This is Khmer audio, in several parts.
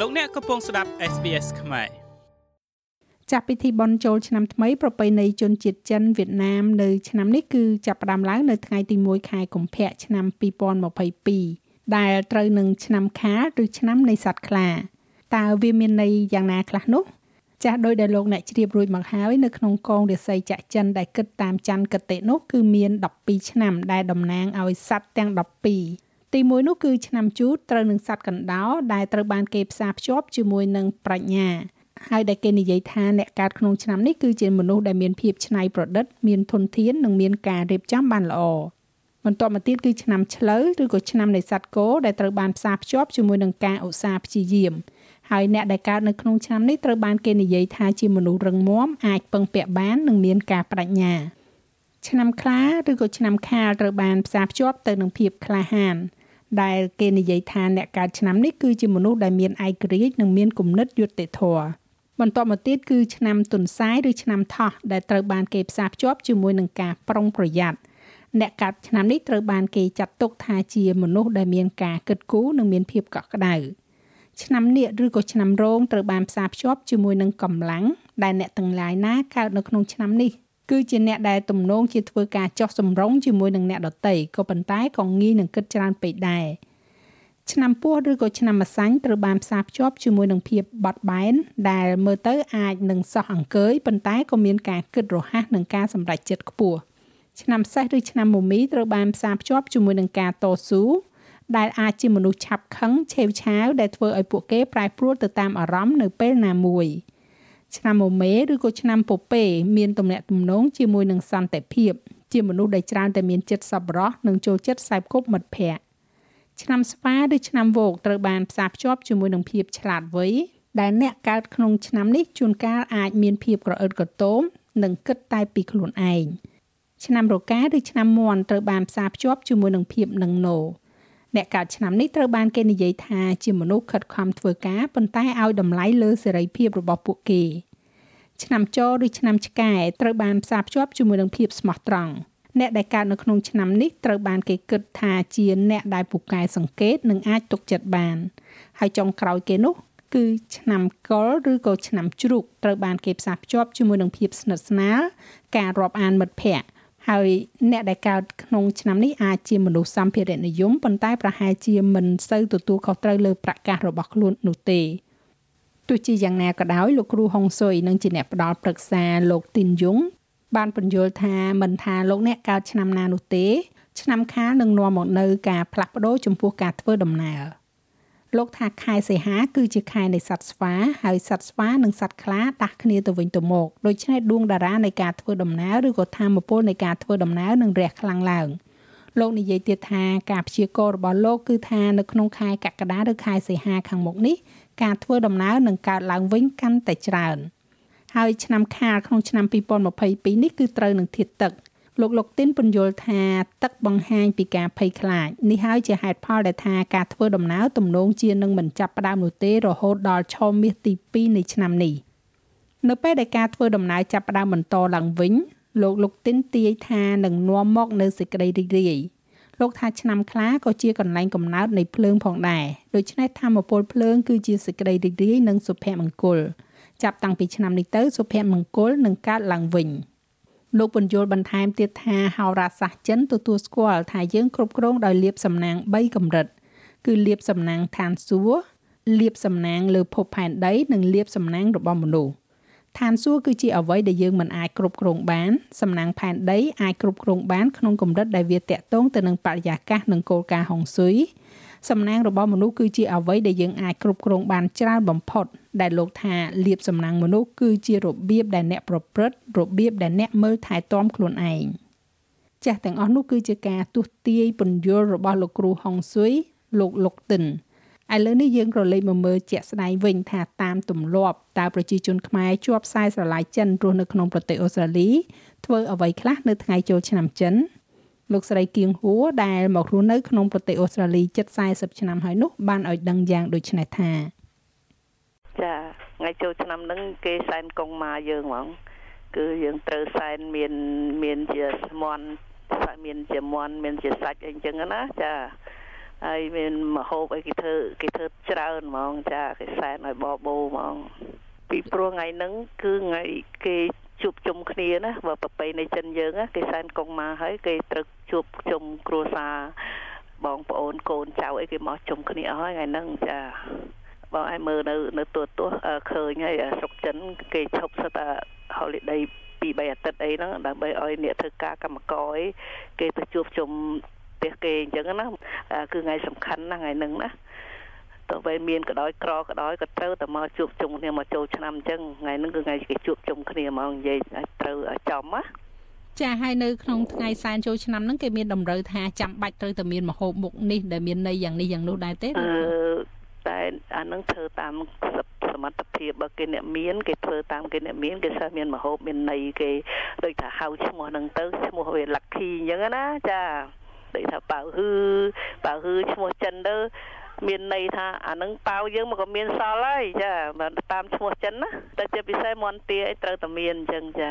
លោកអ្នកកំពុងស្ដាប់ SBS ខ្មែរចាស់ពិធីបុណ្យចូលឆ្នាំថ្មីប្រពៃណីជនជាតិចិនវៀតណាមនៅឆ្នាំនេះគឺចាប់ផ្ដើមឡើងនៅថ្ងៃទី1ខែកុម្ភៈឆ្នាំ2022ដែលត្រូវនឹងឆ្នាំខាលឬឆ្នាំនៃសត្វខ្លាតើវាមានន័យយ៉ាងណាខ្លះនោះចាស់ដោយដែលលោកអ្នកជ្រាបរួចមកហើយនៅក្នុងកងរាសីចាក់ចិនដែលគិតតាមច័ន្ទគតិនោះគឺមាន12ឆ្នាំដែលតំណាងឲ្យសត្វទាំង12 ទី1នោះគឺឆ្នាំជូតត្រូវនឹងសត្វកណ្ដោដែលត្រូវបានគេផ្សារភ្ជាប់ជាមួយនឹងប្រាជ្ញាហើយដែលគេនិយាយថាអ្នកកើតក្នុងឆ្នាំនេះគឺជាមនុស្សដែលមានភាពច្នៃប្រឌិត មានធនធាននិងមានការរៀបចំបានល្អបន្តមកទៀតគឺឆ្នាំឆ្លូវឬក៏ឆ្នាំនៃសត្វគោដែលត្រូវបានផ្សារភ្ជាប់ជាមួយនឹងការឧស្សាហ៍ព្យាយាមហើយអ្នកដែលកើតនៅក្នុងឆ្នាំនេះត្រូវបានគេនិយាយថាជាមនុស្សរឹងមាំអាចពឹងពាក់បាននិងមានការបដិញ្ញាឆ្នាំខ្លាឬក៏ឆ្នាំខាលត្រូវបានផ្សារភ្ជាប់ទៅនឹងភាពក្លាហាន ដែលគេនិយាយថាអ្នកកើតឆ្នាំនេះគឺជាមនុស្សដែលមានឯករាជ្យនិងមានគំនិតយុត្តិធម៌បន្ទាប់មកទៀតគឺឆ្នាំទុនសាយឬឆ្នាំថោះដែលត្រូវបានគេផ្សារភ្ជាប់ជាមួយនឹងការប្រុងប្រយ័ត្នអ្នកកាត់ឆ្នាំនេះត្រូវបានគេចាត់ទុកថាជាមនុស្សដែលមានការគិតគូរនិងមានភាពកក់ក្ដៅឆ្នាំនាគឬក៏ឆ្នាំរោងត្រូវបានផ្សារភ្ជាប់ជាមួយនឹងកម្លាំងដែលអ្នកទាំងឡាយណាកើតនៅក្នុងឆ្នាំនេះ គឺជាអ្នកដែលទំនងជាធ្វើការចោះសម្រុងជាមួយនឹងអ្នកដតីក៏ប៉ុន្តែក៏ងាយនឹងគិតច្រើនពេកដែរឆ្នាំពោះឬក៏ឆ្នាំម្សាញ់ត្រូវបានផ្សារភ្ជាប់ជាមួយនឹងភាពបត់បែនដែលមើលទៅអាចនឹងសោះអង្គើយប៉ុន្តែក៏មានការគិតរហ័សនិងការសម្រេចចិត្តខ្ពស់ឆ្នាំសេះឬឆ្នាំមមីត្រូវបានផ្សារភ្ជាប់ជាមួយនឹងការតស៊ូដែលអាចជាមនុស្សឆាប់ខឹងឆេវឆាវដែលធ្វើឲ្យពួកគេប្រែប្រួលទៅតាមអារម្មណ៍នៅពេលណាមួយ ឆ្នាំមមេឬក៏ឆ្នាំពពេមានទំនាក់ទំនងជាមួយនឹងសន្តិភាព ជាមនុស្សដែលច្រើនតែមានចិត្តសប្បុរសនិងចូលចិត្តខ្សែគប់មិត្តភ័ក្តិឆ្នាំស្វាឬឆ្នាំវោកត្រូវបានផ្សារភ្ជាប់ជាមួយនឹងភាពឆ្លាតវៃដែលអ្នកកើតក្នុងឆ្នាំនេះជួនកាលអាចមានភាពក្រអឺតក្រទមនិងគិតតែពីខ្លួនឯងឆ្នាំរកាឬឆ្នាំមន់ត្រូវបានផ្សារភ្ជាប់ជាមួយនឹងភាពនឹងណោ អ្នកកើតឆ្នាំនេះត្រូវបានគេនិយាយថាជាមនុស្សខិតខំធ្វើការប៉ុន្តែឲ្យតម្លៃលើសេរីភាពរបស់ពួកគេ ឆ្នាំចឬឆ្នាំឆ្កែត្រូវបានផ្សារភ្ជាប់ជាមួយនឹងភាពស្មោះត្រង់អ្នកដែលកើតនៅក្នុងឆ្នាំនេះត្រូវបានគេគិតថាជាអ្នកដែលពូកែសង្កេតនិងអាចទុកចិត្តបាន ហើយចុងក្រោយគេនោះគឺឆ្នាំកុលឬក៏ឆ្នាំជ្រូកត្រូវបានគេផ្សារភ្ជាប់ជាមួយនឹងភាពស្និទ្ធស្នាលការរាប់អានមិត្តភ័ក្តិ ហើយអ្នកដែលកើតក្នុងឆ្នាំនេះអាចជាមនុស្សសម្ភារៈនិយមប៉ុន្តែប្រហែលជាមិនសូវទទួលខុសត្រូវលើប្រកាសរបស់ខ្លួននោះទេទោះជាយ៉ាងណាក៏ដោយលោកគ្រូហុងស៊ុយនឹងជាអ្នកផ្ដល់ប្រឹក្សាលោកទីនយងបានបញ្យល់ថាមិនថាលោកអ្នកកើតឆ្នាំណានោះទេ ឆ្នាំខាលនឹងនាំមកនៅការផ្លាស់ប្ដូរចំពោះការធ្វើដំណើរ លោកថាខែសីហាគឺជាខែនៃសត្វស្វាហើយសត្វស្វានិងសត្វខ្លាដាស់គ្នាទៅវិញទៅមកដូច្នេះដួងតារានៃការធ្វើដំណើរឬក៏ធម៌ពលនៃការធ្វើដំណើរនឹងរះខ្លាំងឡើងលោកនិយាយទៀតថាការព្យាកររបស់លោកគឺថានៅក្នុងខែកក្កដាឬខែសីហាខាងមុខនេះការធ្វើដំណើរនឹងកើតឡើងវិញកាន់តែច្រើន។ហើយឆ្នាំខាលក្នុងឆ្នាំ2022នេះគឺត្រូវនឹងធាតុទឹក លោកលោកទីនពន្យល់ថាទឹកបង្ហាញពីការភ័យខ្លាចនេះហើយជាហេតុផលដែលថាការធ្វើដំណើរទំនងជានឹងមិនចាប់ផ្ដើមនោះទេរហូតដល់ឆមាសទី2នៃឆ្នាំនេះនៅពេលដែលការធ្វើដំណើរចាប់ផ្ដើមបន្តឡើងវិញលោកលោកទីនទាយថានឹងនាំមកនៅសេចក្តីរីករាយលោកថាឆ្នាំខ្លាក៏ជាកន្លែងកំណើតនៃភ្លើងផងដែរដូច្នេះធម្មពលភ្លើងគឺជាសេចក្តីរីករាយនិងសុភមង្គលចាប់តាំងពីឆ្នាំនេះទៅសុភមង្គលនឹងកើតឡើងវិញ លោកបញ្យលបន្ថែមទៀតថាហោរាសាស្ត្រចិនទទួលស្គាល់ថាយើងគ្រប់គ្រងដោយលៀបសំណាង3កម្រិត គឺលៀបសំណាងឋានសួគ៌លៀបសំណាងលើភពផែនដី និងលៀបសំណាងរបស់មនុស្សឋានសួគ៌គឺជាអ្វីដែលយើងមិនអាចគ្រប់គ្រងបានសំណាងផែនដីអាចគ្រប់គ្រងបានក្នុងកម្រិតដែលវាតាក់ទងទៅនឹងបរិយាកាសនិងគោលការណ៍ហុងស៊ុយ សំណាងរបស់មនុស្សគឺជាអ្វីដែលយើងអាចគ្រប់គ្រងបានច្រើនបំផុត ដែលលោកថាលៀបសំណាងមនុស្សគឺជារបៀបដែលអ្នកប្រព្រឹត្តរបៀបដែលអ្នកមើលថែទាំខ្លួនឯងចាស់ទាំងអស់នោះគឺជាការទស្សទាយពន្យល់របស់លោកគ្រូហុងស៊ុយលោកលុកតិនឥឡូវនេះយើងក៏លេខមកមើលជាក់ស្ដែងវិញថាតាមទម្លាប់តើប្រជាជនខ្មែរជាប់ខ្សែស្រឡាយចិនរស់នៅក្នុងប្រទេសអូស្ត្រាលីធ្វើអ្វីខ្លះនៅថ្ងៃចូលឆ្នាំចិន លោកស្រីគៀងហួរដែលមករស់នៅក្នុងប្រទេសអូស្ត្រាលីជិត40ឆ្នាំហើយនោះបានឲ្យដឹងយ៉ាងដូចនេះថាចាថ្ងៃចូលឆ្នាំហ្នឹងគេសែនកងមកយើងហ្មង គឺយើងត្រូវសែនមានមានជាមន់មានជាមន់មានជាសាច់អីចឹងណាចាហើយមានមហូបអីគេធ្វើគេធ្វើច្រើនហ្មងចាគេសែនឲ្យបបោហ្មងពីព្រោះថ្ងៃហ្នឹងគឺថ្ងៃគេ ជួបជុំគ្នាណាបើប្រពៃណីចិនយើងគេសែនកងមកហើយគេត្រូវជួបជុំគ្រួសារបងប្អូនកូនចៅអីគេមកជុំគ្នាអស់ហើយថ្ងៃហ្នឹងចាបងឲ្យមើលនៅនៅទូទស្សឃើញហើយស្រុកចិនគេឈប់សិតតែ holiday ពី3អាទិត្យអីហ្នឹងដើម្បីឲ្យអ្នកធ្វើការកម្មករអីគេទៅជួបជុំផ្ទះគេអញ្ចឹងណាគឺថ្ងៃសំខាន់ណាថ្ងៃហ្នឹងណា ទោះបីមានក៏ដោយក្រក៏ដោយក៏ត្រូវតែមកជួបជុំគ្នាមកចូលឆ្នាំអញ្ចឹងថ្ងៃហ្នឹងគឺថ្ងៃគេជួបជុំគ្នាហ្មងនិយាយត្រូវចំណាចាហើយនៅក្នុងថ្ងៃសែនចូលឆ្នាំហ្នឹងគេមានតម្រូវថាចាំបាច់ត្រូវតែមានមហូបមុខនេះដែលមានន័យយ៉ាងនេះយ៉ាងនោះដែរទេអឺតែអានឹងធ្វើតាមសមត្ថភាពបើគេអ្នកមានគេធ្វើតាមគេអ្នកមានគេសិស្សមានមហូបមានន័យគេដូចថាហៅឈ្មោះហ្នឹងទៅឈ្មោះវា lucky អញ្ចឹងណាចាដូចថាប៉ៅហ៊ឺប៉ៅហ៊ឺឈ្មោះចិនទៅ មានន័យថាអានឹងប៉ៅយើងមកក៏មានសល់ហើយចាតាមឈ្មោះចិនណាតែជាពិសេសមន់ទាអីត្រូវតែមានអញ្ចឹងចា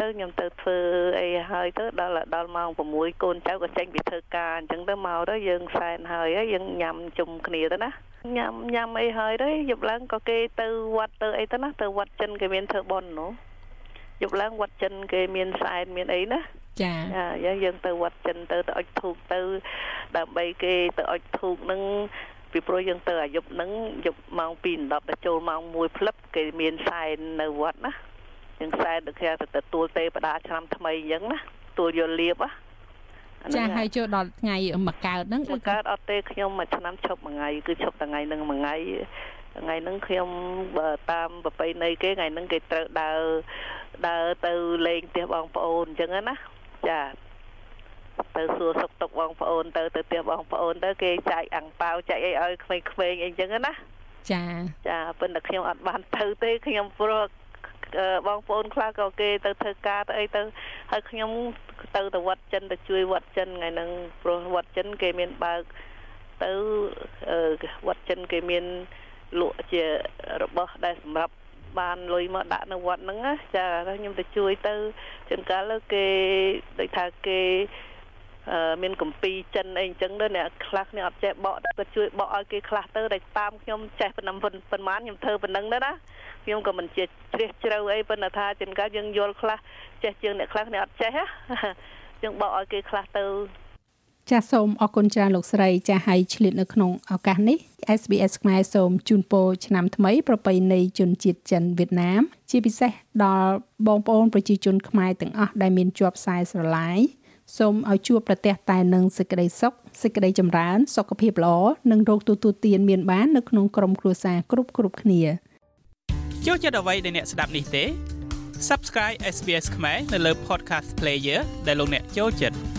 ទៅខ្ញុំទៅធ្វើអីហើយទៅដល់ដល់ម៉ោង6កូនចៅក៏ចេញពីធ្វើការអញ្ចឹងទៅមកទៅយើងសែនហើយយើងញ៉ាំជុំគ្នាទៅណាញ៉ាំញ៉ាំអីហើយទៅយប់ឡើងក៏គេទៅវត្តទៅអីទៅណាទៅវត្តចិនគេមានធ្វើបុណ្យនោះយប់ឡើងវត្តចិនគេមានសែនមានអីណា ចាចាយើងទៅវត្តចិនទៅទៅអុជធូបទៅ ដើម្បីគេទៅអុជធូបនឹងពីព្រោះយើងទៅអាយុហ្នឹងយប់ម៉ោង2:10ដល់ចូលម៉ោង1ភ្លឹបគេមានសែននៅវត្តណាយើងសែនដូចគេទៅទទួលទេវតាឆ្នាំថ្មីអញ្ចឹងណាទួលយកលៀបណាចាហើយចូលដល់ថ្ងៃមកកើតហ្នឹងមកកើតអត់ទេខ្ញុំមួយឆ្នាំឈប់មួយថ្ងៃគឺឈប់ថ្ងៃហ្នឹងមួយថ្ងៃថ្ងៃហ្នឹងខ្ញុំបើតាមប្រពៃណីគេថ្ងៃហ្នឹងគេត្រូវដើរដើរទៅលេងផ្ទះបងប្អូនអញ្ចឹងណា ចាទៅសួរសុខទុក្ខបងប្អូនទៅទៅផ្ទះបងប្អូនទៅគេចែកអាំងប៉ាវចែកអីឲ្យក្មេងៗអីចឹងណាចាចាប៉ុន្តែខ្ញុំអត់បានទៅទេខ្ញុំព្រោះបងប្អូនខ្លះក៏គេទៅធ្វើការទៅអីទៅហើយខ្ញុំទៅទៅវត្តចិនទៅជួយវត្តចិនថ្ងៃហ្នឹងព្រោះវត្តចិនគេមានបើកទៅវត្តចិនគេមានលក់ជារបស់ដែលសម្រាប់ បានលុយមកដាក់នៅវត្តហ្នឹងណាចាខ្ញុំទៅជួយទៅជួនកាលគេដូចថាគេមានកម្ពីចិនអីអញ្ចឹងទៅអ្នកខ្លះគ្នាអត់ចេះបកក៏ជួយបកឲ្យគេខ្លះទៅតែតាមខ្ញុំចេះប៉ុណ្ណឹងប៉ុន្មានខ្ញុំធ្វើប៉ុណ្ណឹងទៅណាខ្ញុំក៏មិនជាជ្រះជ្រៅអីប៉ុន្តែថាជាងកាយើងយល់ខ្លះចេះជាងអ្នកខ្លះគ្នាអត់ចេះណាយើងបកឲ្យគេខ្លះទៅ ចាសសូមអរគុណច្រើនលោកស្រីចាសហើយឆ្លៀតនៅក្នុងឱកាសនេះ SBS ខ្មែរសូមជូនពរឆ្នាំថ្មី ប្រពៃណីជនជាតិចិនវៀតណាម ជាពិសេសដល់បងប្អូនប្រជាជនខ្មែរទាំងអស់ដែលមានជាប់ខ្សែស្រឡាយសូមឲ្យជួបប្រទះតែនឹងសេចក្តីសុខសេចក្តីចម្រើន សុខភាពល្អនិងរោគទទួលទានមានបាននៅក្នុងក្រុមគ្រួសារគ្រប់គ្រប់គ្នាចូលចិត្តអ្វីដែលអ្នកស្ដាប់នេះទេ Subscribe SBS ខ្មែរនៅលើ Podcast Player ដែលលោកអ្នកចូលចិត្ត